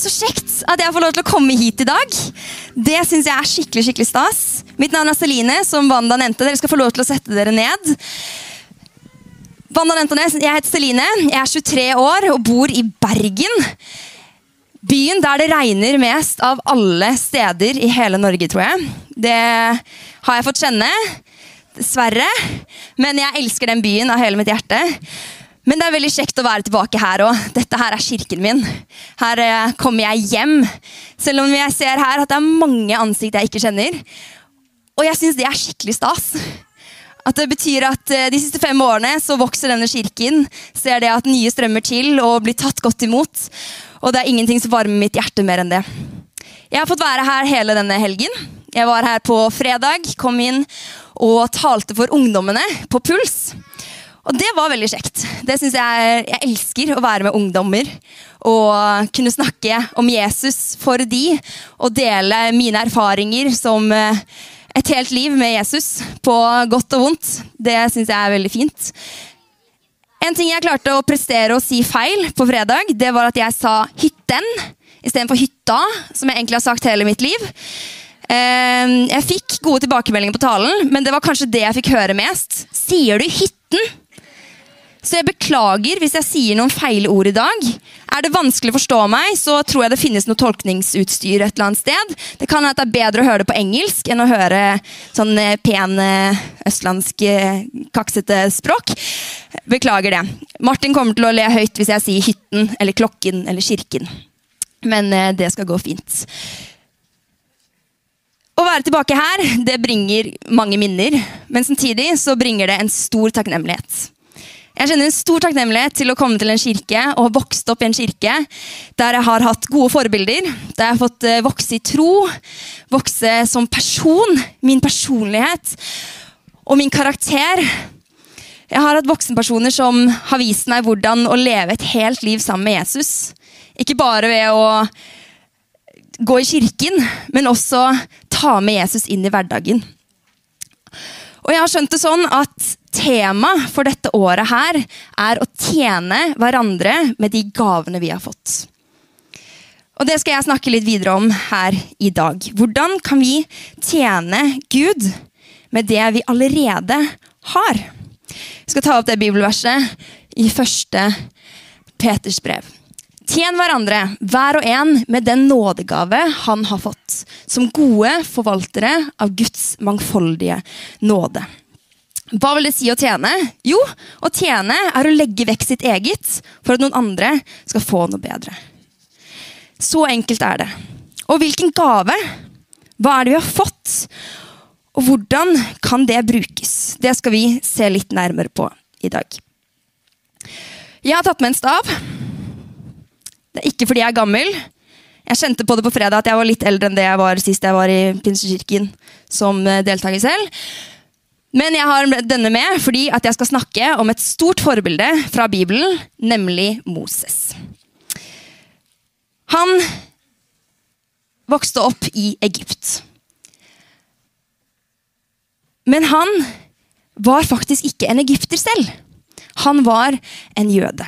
Så kjekt at jeg får lov til å komme hit i dag. Det syns jeg er skikkelig skikkelig stas. Mitt navn er Celine, som Wanda nevnte. Dere skal få lov til å sette dere ned. Wanda nevnte det. Jeg heter Celine, jeg er 23 år og bor i Bergen. Byen der det regner mest av alle steder i hele Norge, tror jeg. Det har jeg fått kjenne, dessverre. Men jeg elsker den byen av hele mitt hjerte. Men det er veldig kjekt å være tilbake her òg. Dette her er kirken min. Her eh, kommer jeg hjem. Selv om jeg ser her at det er mange ansikt jeg ikke kjenner. Og jeg syns det er skikkelig stas. At det betyr at eh, De siste fem årene så vokser denne kirken. Ser det at nye strømmer til og blir tatt godt imot. Og det er ingenting som varmer mitt hjerte mer enn det. Jeg har fått være her hele denne helgen. Jeg var her på fredag, kom inn og talte for ungdommene på Puls. Og det var veldig kjekt. Det synes Jeg jeg elsker å være med ungdommer. Og kunne snakke om Jesus for de, og dele mine erfaringer som eh, et helt liv med Jesus, på godt og vondt. Det syns jeg er veldig fint. En ting jeg klarte å prestere å si feil på fredag, det var at jeg sa 'hytten' istedenfor 'hytta', som jeg egentlig har sagt hele mitt liv. Eh, jeg fikk gode tilbakemeldinger på talen, men det var kanskje det jeg fikk høre mest. Sier du 'hytten'? Så jeg beklager hvis jeg sier noen feil ord i dag. Er det vanskelig å forstå meg, så tror jeg det finnes noe tolkningsutstyr et eller annet sted. Det kan hende det er bedre å høre det på engelsk enn å høre sånn eh, pen eh, østlandsk eh, kaksete språk. Beklager det. Martin kommer til å le høyt hvis jeg sier hytten eller klokken eller kirken. Men det skal gå fint. Å være tilbake her det bringer mange minner, men samtidig så bringer det en stor takknemlighet. Jeg kjenner en stor takknemlighet til å komme til en kirke og ha vokst opp i en kirke der jeg har hatt gode forbilder, der jeg har fått eh, vokse i tro, vokse som person, min personlighet og min karakter. Jeg har hatt voksenpersoner som har vist meg hvordan å leve et helt liv sammen med Jesus. Ikke bare ved å gå i kirken, men også ta med Jesus inn i hverdagen. Og jeg har skjønt det sånn at Temaet for dette året her er å tjene hverandre med de gavene vi har fått. Og Det skal jeg snakke litt videre om her i dag. Hvordan kan vi tjene Gud med det vi allerede har? Jeg skal ta opp det bibelverset i første Peters brev. Tjen hverandre, hver og en, med den nådegave han har fått, som gode forvaltere av Guds mangfoldige nåde. Hva vil det si å tjene? Jo, å tjene er å legge vekk sitt eget for at noen andre skal få noe bedre. Så enkelt er det. Og hvilken gave? Hva er det vi har fått? Og hvordan kan det brukes? Det skal vi se litt nærmere på i dag. Jeg har tatt med en stav. Det er ikke fordi jeg er gammel. Jeg kjente på det på fredag at jeg var litt eldre enn det jeg var sist jeg var i Pinsekirken som deltaker selv. Men jeg har denne med fordi at jeg skal snakke om et stort forbilde fra Bibelen, nemlig Moses. Han vokste opp i Egypt. Men han var faktisk ikke en egypter selv. Han var en jøde.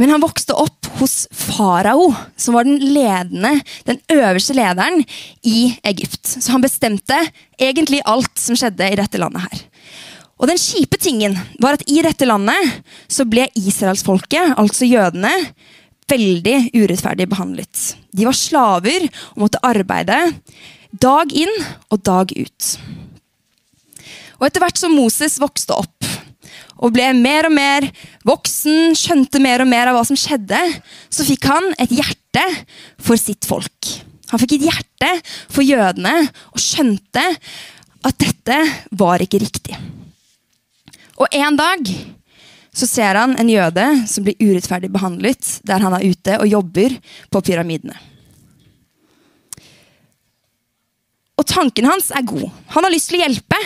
Men han vokste opp hos farao, som var den ledende, den øverste lederen i Egypt. Så han bestemte egentlig alt som skjedde i dette landet her. Og den kjipe tingen var at i dette landet så ble israelsfolket, altså jødene, veldig urettferdig behandlet. De var slaver og måtte arbeide dag inn og dag ut. Og etter hvert som Moses vokste opp, og ble mer og mer voksen, skjønte mer og mer av hva som skjedde, så fikk han et hjerte for sitt folk. Han fikk et hjerte for jødene og skjønte at dette var ikke riktig. Og en dag så ser han en jøde som blir urettferdig behandlet der han er ute og jobber på pyramidene. Og tanken hans er god. Han har lyst til å hjelpe.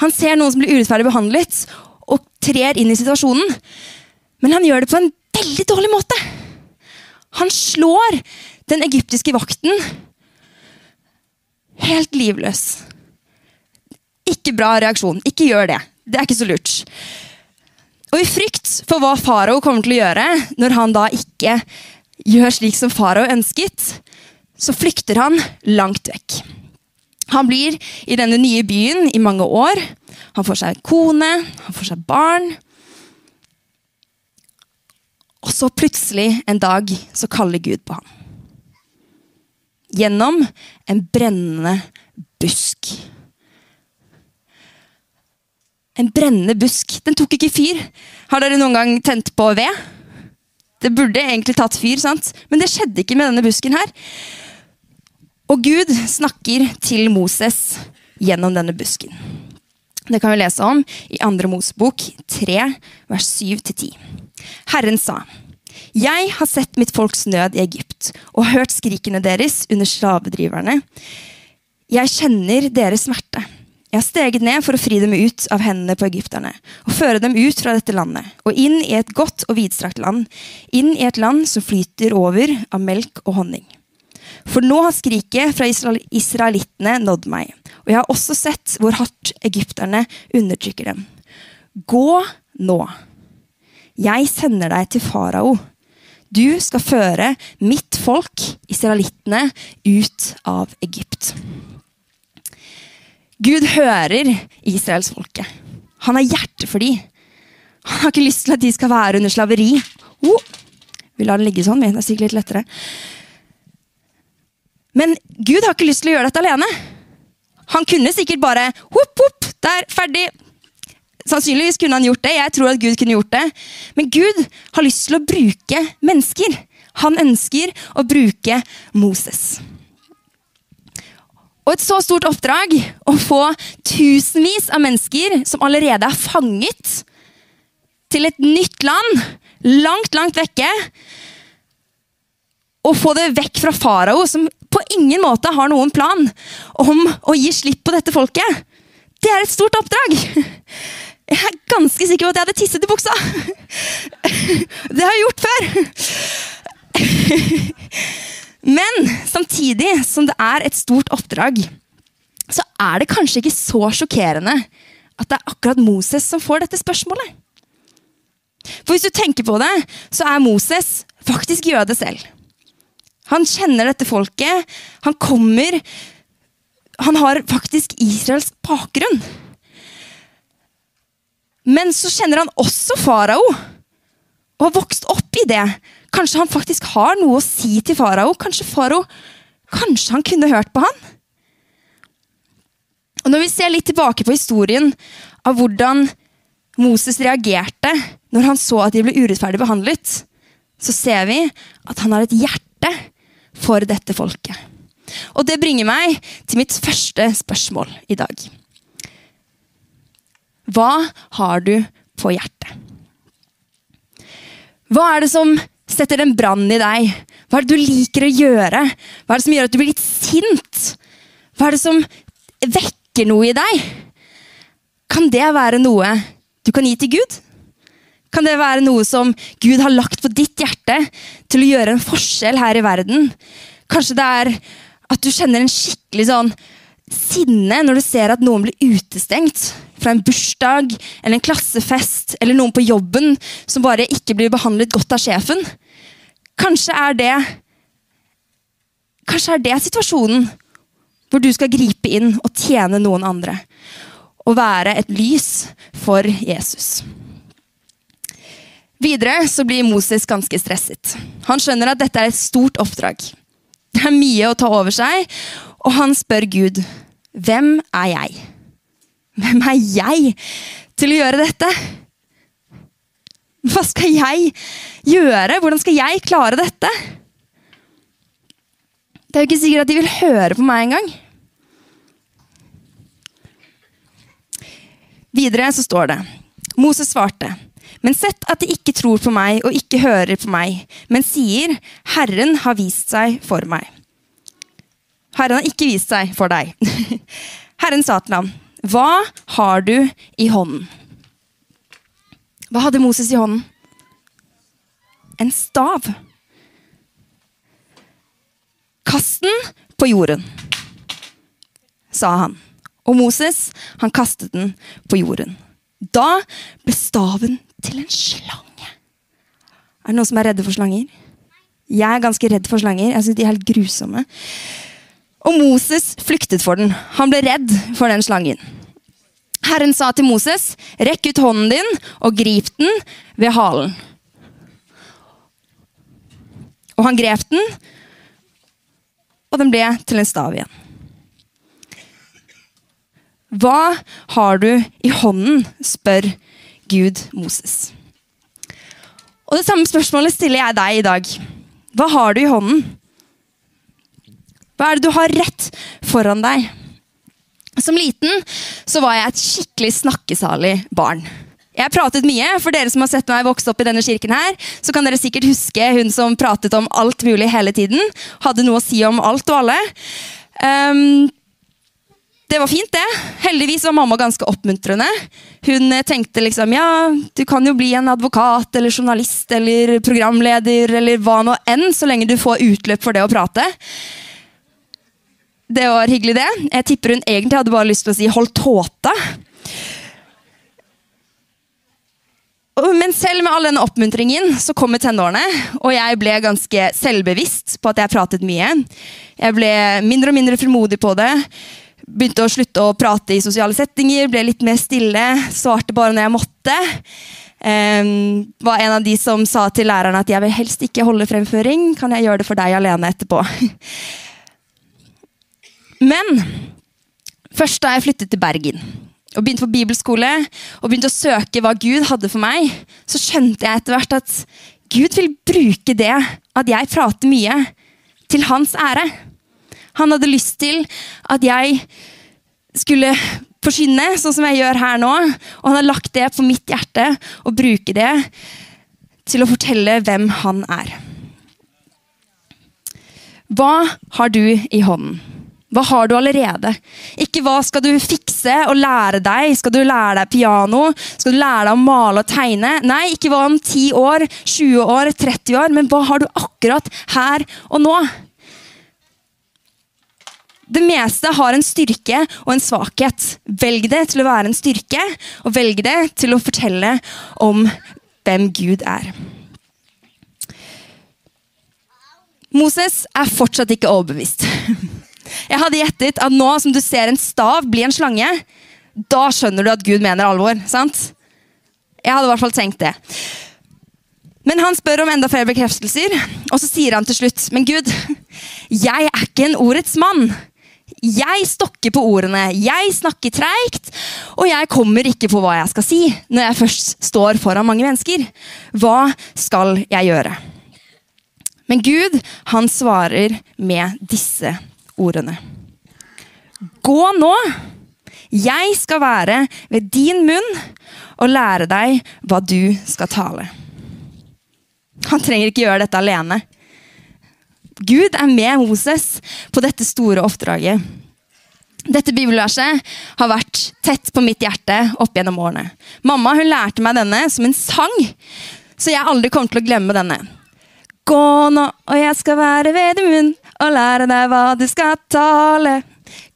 Han ser noen som blir urettferdig behandlet, trer inn i situasjonen. Men han gjør det på en veldig dårlig måte. Han slår den egyptiske vakten helt livløs. Ikke bra reaksjon. Ikke gjør det. Det er ikke så lurt. Og i frykt for hva farao kommer til å gjøre når han da ikke gjør slik som farao ønsket, så flykter han langt vekk. Han blir i denne nye byen i mange år. Han får seg kone, han får seg barn. Og så plutselig en dag så kaller Gud på ham. Gjennom en brennende busk. En brennende busk. Den tok ikke fyr. Har dere noen gang tent på ved? Det burde egentlig tatt fyr, sant? men det skjedde ikke med denne busken her. Og Gud snakker til Moses gjennom denne busken. Det kan vi lese om i 2. Mosebok 3, vers 7-10. Herren sa, Jeg har sett mitt folks nød i Egypt og hørt skrikene deres under slavedriverne. Jeg kjenner deres smerte. Jeg har steget ned for å fri dem ut av hendene på egypterne og føre dem ut fra dette landet og inn i et godt og vidstrakt land, inn i et land som flyter over av melk og honning. For nå har skriket fra israelittene nådd meg, og jeg har også sett hvor hardt egypterne undertrykker dem. Gå nå. Jeg sender deg til farao. Du skal føre mitt folk, israelittene, ut av Egypt. Gud hører israelsfolket. Han har hjerte for dem. Han har ikke lyst til at de skal være under slaveri. Oh, vi lar den ligge sånn, det er sikkert litt lettere. Men Gud har ikke lyst til å gjøre dette alene. Han kunne sikkert bare hopp, hopp, der, ferdig. Sannsynligvis kunne han gjort det. Jeg tror at Gud kunne gjort det. Men Gud har lyst til å bruke mennesker. Han ønsker å bruke Moses. Og et så stort oppdrag å få tusenvis av mennesker som allerede er fanget, til et nytt land, langt, langt vekke. Og få det vekk fra farao, som på ingen måte har noen plan om å gi slipp på dette folket. Det er et stort oppdrag. Jeg er ganske sikker på at jeg hadde tisset i buksa. Det har jeg gjort før. Men samtidig som det er et stort oppdrag, så er det kanskje ikke så sjokkerende at det er akkurat Moses som får dette spørsmålet. For hvis du tenker på det, så er Moses faktisk jøde selv. Han kjenner dette folket. Han kommer Han har faktisk israelsk bakgrunn. Men så kjenner han også farao, og har vokst opp i det. Kanskje han faktisk har noe å si til farao. Kanskje farao Kanskje han kunne hørt på han? Og Når vi ser litt tilbake på historien av hvordan Moses reagerte når han så at de ble urettferdig behandlet, så ser vi at han har et hjerte for dette folket. Og det bringer meg til mitt første spørsmål i dag. Hva har du på hjertet? Hva er det som setter en brann i deg? Hva er det du liker å gjøre? Hva er det som gjør at du blir litt sint? Hva er det som vekker noe i deg? Kan det være noe du kan gi til Gud? Kan det være noe som Gud har lagt på ditt hjerte til å gjøre en forskjell her i verden? Kanskje det er at du kjenner en skikkelig sånn sinne når du ser at noen blir utestengt fra en bursdag eller en klassefest eller noen på jobben som bare ikke blir behandlet godt av sjefen. Kanskje er det Kanskje er det situasjonen hvor du skal gripe inn og tjene noen andre. Og være et lys for Jesus. Videre så blir Moses ganske stresset. Han skjønner at dette er et stort oppdrag. Det er mye å ta over seg, og han spør Gud, hvem er jeg? Hvem er jeg til å gjøre dette? Hva skal jeg gjøre? Hvordan skal jeg klare dette? Det er jo ikke sikkert at de vil høre på meg engang. Videre så står det Moses svarte. Men sett at de ikke tror på meg og ikke hører på meg, men sier, Herren har vist seg for meg. Herren har ikke vist seg for deg. Herren sa til ham, hva har du i hånden? Hva hadde Moses i hånden? En stav. Kast den på jorden, sa han. Og Moses, han kastet den på jorden. Da ble staven til en slange. Er det noen som er redde for slanger? Jeg er ganske redd for slanger. Jeg synes De er helt grusomme. Og Moses flyktet for den. Han ble redd for den slangen. Herren sa til Moses, 'Rekk ut hånden din og grip den ved halen.' Og han grep den, og den ble til en stav igjen. Hva har du i hånden? spør Gud Moses. Og Det samme spørsmålet stiller jeg deg i dag. Hva har du i hånden? Hva er det du har rett foran deg? Som liten så var jeg et skikkelig snakkesalig barn. Jeg pratet mye. For dere som har sett meg vokse opp i denne kirken, her, så kan dere sikkert huske hun som pratet om alt mulig hele tiden. Hadde noe å si om alt og alle. Um, det var fint, det. Heldigvis var mamma ganske oppmuntrende. Hun eh, tenkte liksom ja, du kan jo bli en advokat eller journalist eller programleder eller hva nå enn, så lenge du får utløp for det å prate. Det var hyggelig, det. Jeg tipper hun egentlig hadde bare lyst til å si 'hold tåta'. Men selv med all denne oppmuntringen så kom tenårene, og jeg ble ganske selvbevisst på at jeg pratet mye. Jeg ble mindre og mindre frimodig på det. Begynte å slutte å prate i sosiale settinger, ble litt mer stille. Svarte bare når jeg måtte. Um, var en av de som sa til læreren at jeg vil helst ikke holde fremføring. Kan jeg gjøre det for deg alene etterpå? Men først da jeg flyttet til Bergen og begynte på bibelskole og begynte å søke hva Gud hadde for meg, så skjønte jeg etter hvert at Gud vil bruke det at jeg prater mye, til hans ære. Han hadde lyst til at jeg skulle forsyne, sånn som jeg gjør her nå. Og han har lagt det på mitt hjerte og bruke det til å fortelle hvem han er. Hva har du i hånden? Hva har du allerede? Ikke hva skal du fikse og lære deg? Skal du lære deg piano? Skal du lære deg å male og tegne? Nei, ikke hva om 10 år, 20 år, 30 år, men hva har du akkurat her og nå? Det meste har en styrke og en svakhet. Velg det til å være en styrke, og velg det til å fortelle om hvem Gud er. Moses er fortsatt ikke overbevist. Jeg hadde gjettet at nå som du ser en stav bli en slange, da skjønner du at Gud mener alvor. sant? Jeg hadde i hvert fall tenkt det. Men han spør om enda flere bekreftelser, og så sier han til slutt Men Gud, jeg er ikke en ordets mann. Jeg stokker på ordene, jeg snakker treigt, og jeg kommer ikke på hva jeg skal si når jeg først står foran mange mennesker. Hva skal jeg gjøre? Men Gud, han svarer med disse ordene. Gå nå! Jeg skal være ved din munn og lære deg hva du skal tale. Han trenger ikke gjøre dette alene. Gud er med Moses på dette store oppdraget. Dette bibelverset har vært tett på mitt hjerte opp gjennom årene. Mamma hun lærte meg denne som en sang, så jeg aldri kommer til å glemme denne. Gå nå, og jeg skal være ved din munn og lære deg hva du skal tale.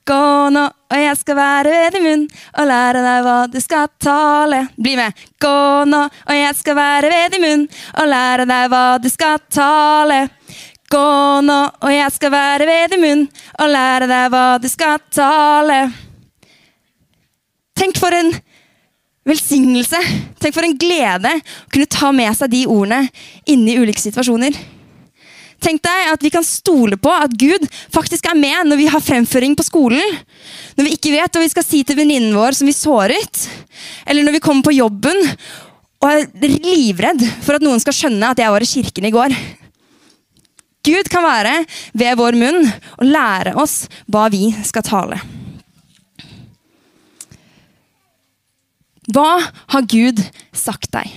Gå nå, og jeg skal være ved din munn og lære deg hva du skal tale. Bli med. Gå nå, og jeg skal være ved din munn og lære deg hva du skal tale. Gå nå, og jeg skal være ved din munn og lære deg hva du skal tale. Tenk for en velsignelse, tenk for en glede å kunne ta med seg de ordene inne i ulike situasjoner. Tenk deg at vi kan stole på at Gud faktisk er med når vi har fremføring på skolen. Når vi ikke vet hva vi skal si til venninnen vår som vi såret. Eller når vi kommer på jobben og er livredd for at noen skal skjønne at jeg var i kirken i går. Gud kan være ved vår munn og lære oss hva vi skal tale. Hva har Gud sagt deg?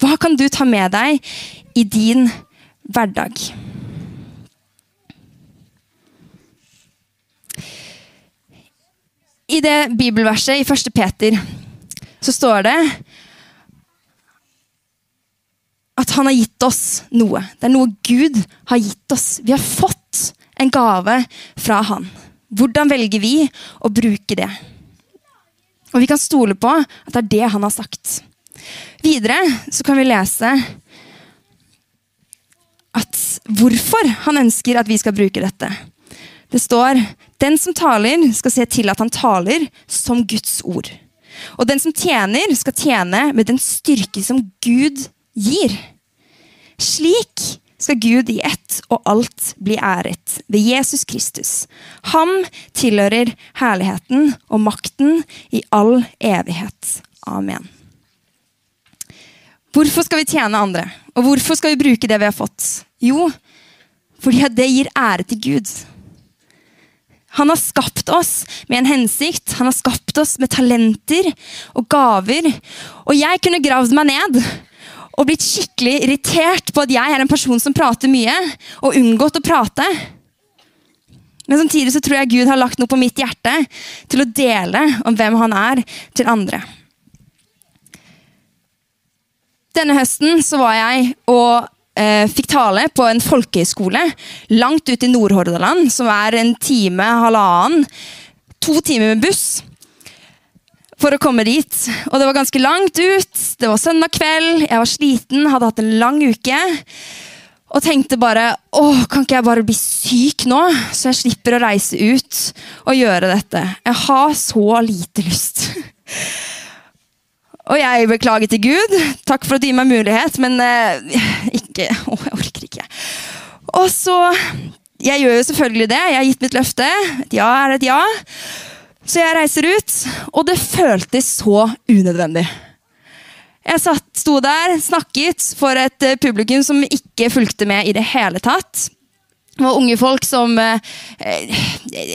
Hva kan du ta med deg i din hverdag? I det bibelverset i 1. Peter så står det at han har gitt oss noe. Det er noe Gud har gitt oss. Vi har fått en gave fra han. Hvordan velger vi å bruke det? Og vi kan stole på at det er det han har sagt. Videre så kan vi lese at hvorfor han ønsker at vi skal bruke dette. Det står den som taler, skal se til at han taler som Guds ord. Og den som tjener, skal tjene med den styrke som Gud gir. Slik skal Gud i ett og alt bli æret ved Jesus Kristus. Ham tilhører herligheten og makten i all evighet. Amen. Hvorfor skal vi tjene andre? Og hvorfor skal vi bruke det vi har fått? Jo, fordi det gir ære til Gud. Han har skapt oss med en hensikt. Han har skapt oss med talenter og gaver. Og jeg kunne gravd meg ned og blitt skikkelig irritert på at jeg er en person som prater mye, og unngått å prate. Men samtidig så tror jeg Gud har lagt noe på mitt hjerte til å dele om hvem han er, til andre. Denne høsten så var jeg og eh, fikk tale på en folkehøyskole langt ute i Nordhordaland, som er en time, halvannen, to timer med buss for å komme dit. Og det var ganske langt ut. Det var søndag kveld, jeg var sliten, hadde hatt en lang uke. Og tenkte bare åh, kan ikke jeg bare bli syk nå, så jeg slipper å reise ut og gjøre dette. Jeg har så lite lyst. Og jeg beklager til Gud. Takk for at du gir meg mulighet, men eh, ikke Å, jeg orker ikke. Og så Jeg gjør jo selvfølgelig det. Jeg har gitt mitt løfte. Et ja er et ja. Så jeg reiser ut, og det føltes så unødvendig. Jeg satt, sto der, snakket for et eh, publikum som ikke fulgte med i det hele tatt. Det var unge folk som eh, eh,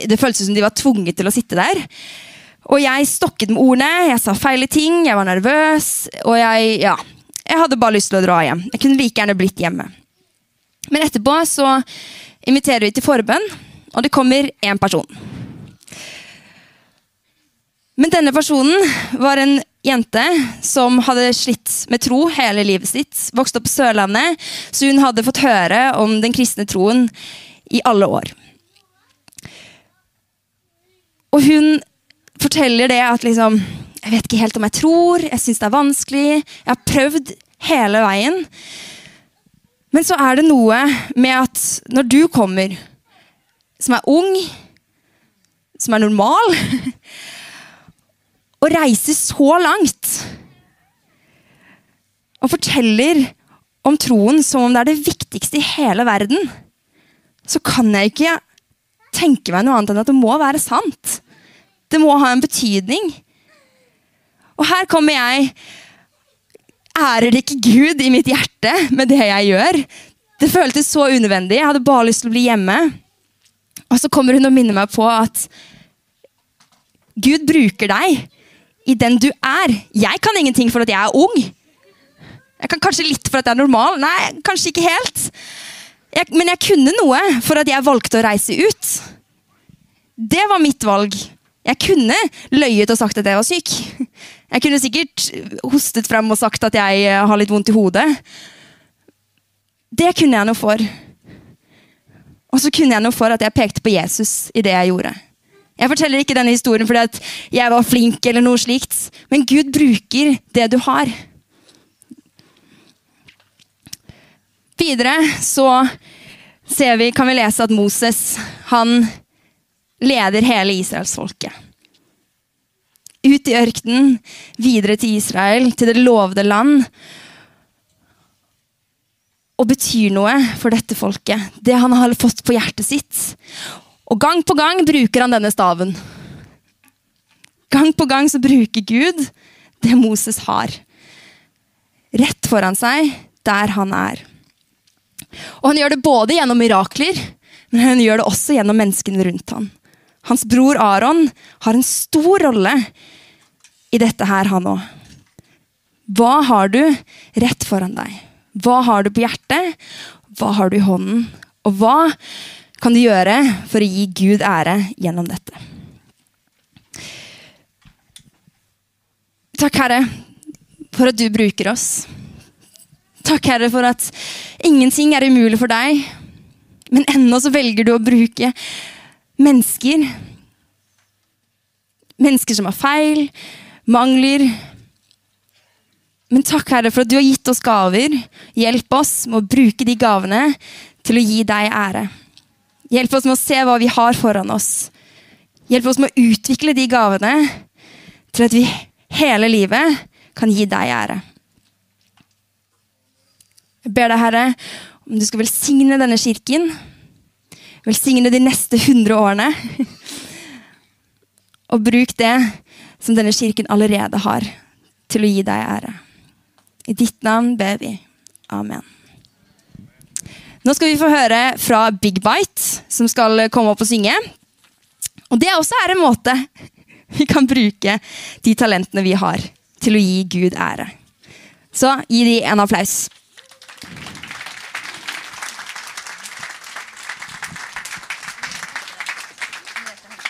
Det føltes som de var tvunget til å sitte der. Og jeg stokket med ordene, jeg sa feile ting, jeg var nervøs. Og jeg, ja, jeg hadde bare lyst til å dra hjem. Jeg kunne like gjerne blitt hjemme. Men etterpå så inviterer vi til forbønn, og det kommer én person. Men denne personen var en jente som hadde slitt med tro hele livet sitt. Vokste opp på Sørlandet, så hun hadde fått høre om den kristne troen i alle år. Og hun forteller det at liksom Jeg vet ikke helt om jeg tror, jeg syns det er vanskelig. Jeg har prøvd hele veien. Men så er det noe med at når du kommer, som er ung, som er normal, og reiser så langt og forteller om troen som om det er det viktigste i hele verden, så kan jeg ikke tenke meg noe annet enn at det må være sant. Det må ha en betydning. Og her kommer jeg. Ærer ikke Gud i mitt hjerte med det jeg gjør? Det føltes så unødvendig. Jeg hadde bare lyst til å bli hjemme. Og så kommer hun og minner meg på at Gud bruker deg i den du er. Jeg kan ingenting for at jeg er ung. Jeg kan kanskje litt for at jeg er normal. Nei, kanskje ikke helt. Jeg, men jeg kunne noe for at jeg valgte å reise ut. Det var mitt valg. Jeg kunne løyet og sagt at jeg var syk. Jeg kunne sikkert hostet frem og sagt at jeg eh, har litt vondt i hodet. Det kunne jeg noe for. Og så kunne jeg noe for at jeg pekte på Jesus i det jeg gjorde. Jeg forteller ikke denne historien fordi jeg var flink, eller noe slikt, men Gud bruker det du har. Videre så vi, kan vi lese at Moses han leder hele israelsfolket. Ut i ørkenen, videre til Israel, til det lovede land. Og betyr noe for dette folket, det han har fått på hjertet sitt. Og gang på gang bruker han denne staven. Gang på gang så bruker Gud det Moses har. Rett foran seg, der han er. Og han gjør det både gjennom mirakler, men han gjør det også gjennom menneskene rundt ham. Hans bror Aron har en stor rolle i dette her, han òg. Hva har du rett foran deg? Hva har du på hjertet? Hva har du i hånden? Og hva kan du gjøre for å gi Gud ære gjennom dette? Takk, Herre, for at du bruker oss. Takk, Herre, for at ingenting er umulig for deg, men ennå så velger du å bruke mennesker. Mennesker som har feil, mangler. Men takk, Herre, for at du har gitt oss gaver. Hjelp oss med å bruke de gavene til å gi deg ære. Hjelp oss med å se hva vi har foran oss. Hjelp oss med å utvikle de gavene til at vi hele livet kan gi deg ære. Jeg ber deg, Herre, om du skal velsigne denne kirken. Velsigne de neste hundre årene. Og bruk det som denne kirken allerede har, til å gi deg ære. I ditt navn ber vi. Amen. Nå skal vi få høre fra Big Bite, som skal komme opp og synge. Og det også er en måte vi kan bruke de talentene vi har, til å gi Gud ære. Så gi de en applaus.